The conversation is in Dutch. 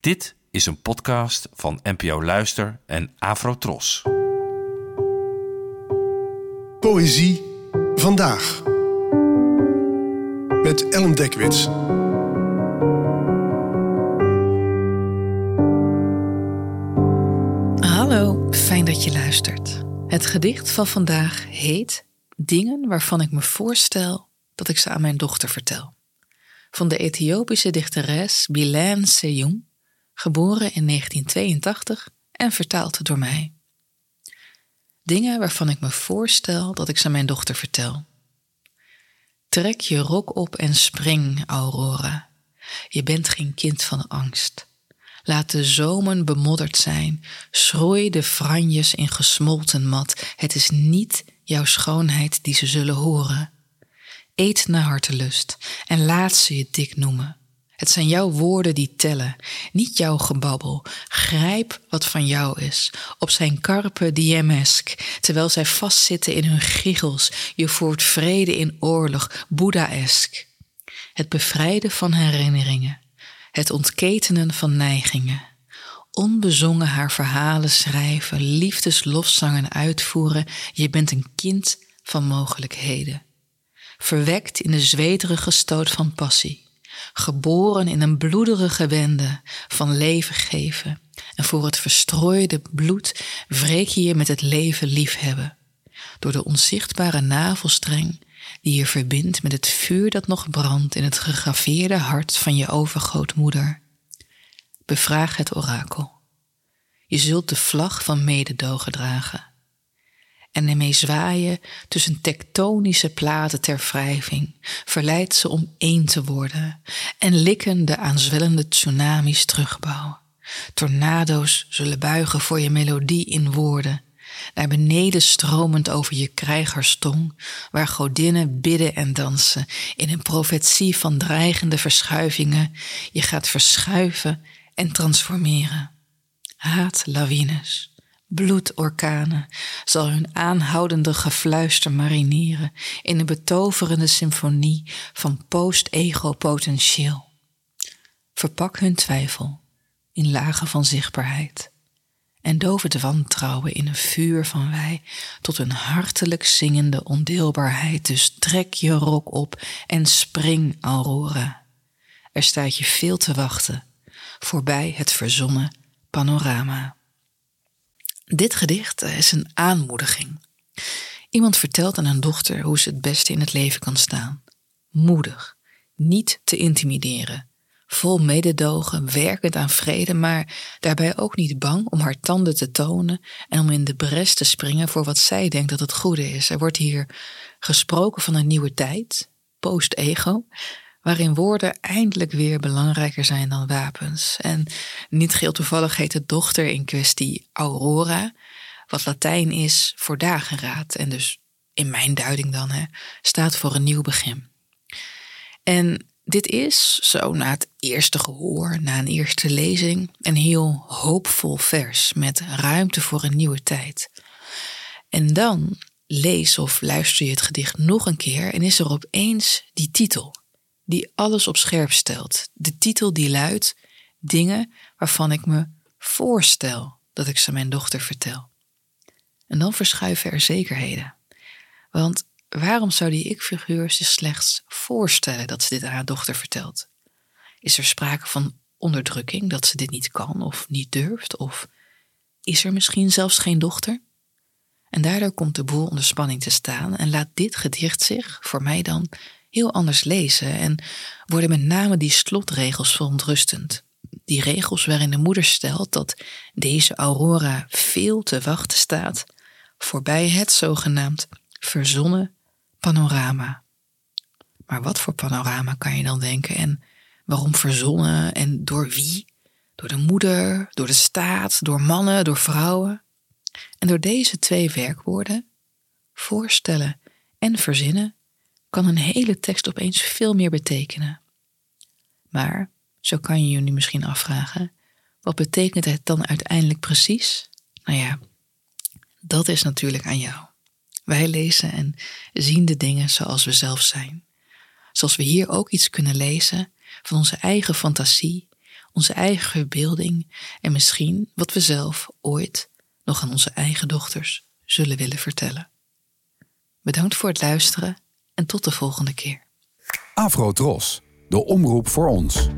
Dit is een podcast van NPO Luister en Afrotros. Poëzie vandaag. Met Ellen Dekwits. Hallo, fijn dat je luistert. Het gedicht van vandaag heet Dingen waarvan ik me voorstel dat ik ze aan mijn dochter vertel. Van de Ethiopische dichteres Bilal Seyum, geboren in 1982 en vertaald door mij. Dingen waarvan ik me voorstel dat ik ze mijn dochter vertel. Trek je rok op en spring, Aurora. Je bent geen kind van angst. Laat de zomen bemodderd zijn, schroei de franjes in gesmolten mat. Het is niet jouw schoonheid die ze zullen horen. Eet naar hartelust en laat ze je dik noemen. Het zijn jouw woorden die tellen, niet jouw gebabbel. Grijp wat van jou is, op zijn carpe diemesk, terwijl zij vastzitten in hun giegels. Je voert vrede in oorlog, Boeddha-esk. Het bevrijden van herinneringen, het ontketenen van neigingen. Onbezongen haar verhalen schrijven, liefdeslofzangen uitvoeren. Je bent een kind van mogelijkheden. Verwekt in de zweterige stoot van passie geboren in een bloederige wende van leven geven. En voor het verstrooide bloed wreek je je met het leven liefhebben. Door de onzichtbare navelstreng die je verbindt met het vuur dat nog brandt in het gegraveerde hart van je overgrootmoeder. Bevraag het orakel. Je zult de vlag van mededogen dragen en ermee zwaaien tussen tektonische platen ter wrijving, verleidt ze om één te worden en likken de aanzwellende tsunamis terugbouwen. Tornado's zullen buigen voor je melodie in woorden, naar beneden stromend over je krijgerstong, waar godinnen bidden en dansen in een profetie van dreigende verschuivingen. Je gaat verschuiven en transformeren. Haat lawines bloedorkanen zal hun aanhoudende gefluister marineren in een betoverende symfonie van post-ego-potentieel. Verpak hun twijfel in lagen van zichtbaarheid en doof het wantrouwen in een vuur van wij tot een hartelijk zingende ondeelbaarheid. Dus trek je rok op en spring, Aurora. Er staat je veel te wachten voorbij het verzonnen panorama. Dit gedicht eh, is een aanmoediging. Iemand vertelt aan een dochter hoe ze het beste in het leven kan staan. Moedig, niet te intimideren, vol mededogen, werkend aan vrede, maar daarbij ook niet bang om haar tanden te tonen en om in de bres te springen voor wat zij denkt dat het goede is. Er wordt hier gesproken van een nieuwe tijd, post-ego, waarin woorden eindelijk weer belangrijker zijn dan wapens. En niet geheel toevallig heet de dochter in kwestie Aurora, wat Latijn is voor dageraad. En dus in mijn duiding dan, hè, staat voor een nieuw begin. En dit is, zo na het eerste gehoor, na een eerste lezing, een heel hoopvol vers met ruimte voor een nieuwe tijd. En dan lees of luister je het gedicht nog een keer en is er opeens die titel die alles op scherp stelt. De titel die luidt Dingen waarvan ik me voorstel dat ik ze mijn dochter vertel. En dan verschuiven er zekerheden. Want waarom zou die ik-figuur zich slechts voorstellen dat ze dit aan haar dochter vertelt? Is er sprake van onderdrukking dat ze dit niet kan of niet durft? Of is er misschien zelfs geen dochter? En daardoor komt de boel onder spanning te staan en laat dit gedicht zich, voor mij dan, heel anders lezen en worden met name die slotregels verontrustend. Die regels waarin de moeder stelt dat deze aurora veel te wachten staat voorbij het zogenaamd verzonnen panorama. Maar wat voor panorama kan je dan denken en waarom verzonnen en door wie? Door de moeder, door de staat, door mannen, door vrouwen. En door deze twee werkwoorden, voorstellen en verzinnen, kan een hele tekst opeens veel meer betekenen. Maar, zo kan je je nu misschien afvragen, wat betekent het dan uiteindelijk precies? Nou ja, dat is natuurlijk aan jou. Wij lezen en zien de dingen zoals we zelf zijn. Zoals we hier ook iets kunnen lezen van onze eigen fantasie, onze eigen verbeelding en misschien wat we zelf ooit nog aan onze eigen dochters zullen willen vertellen. Bedankt voor het luisteren en tot de volgende keer. Afro Tros, de omroep voor ons.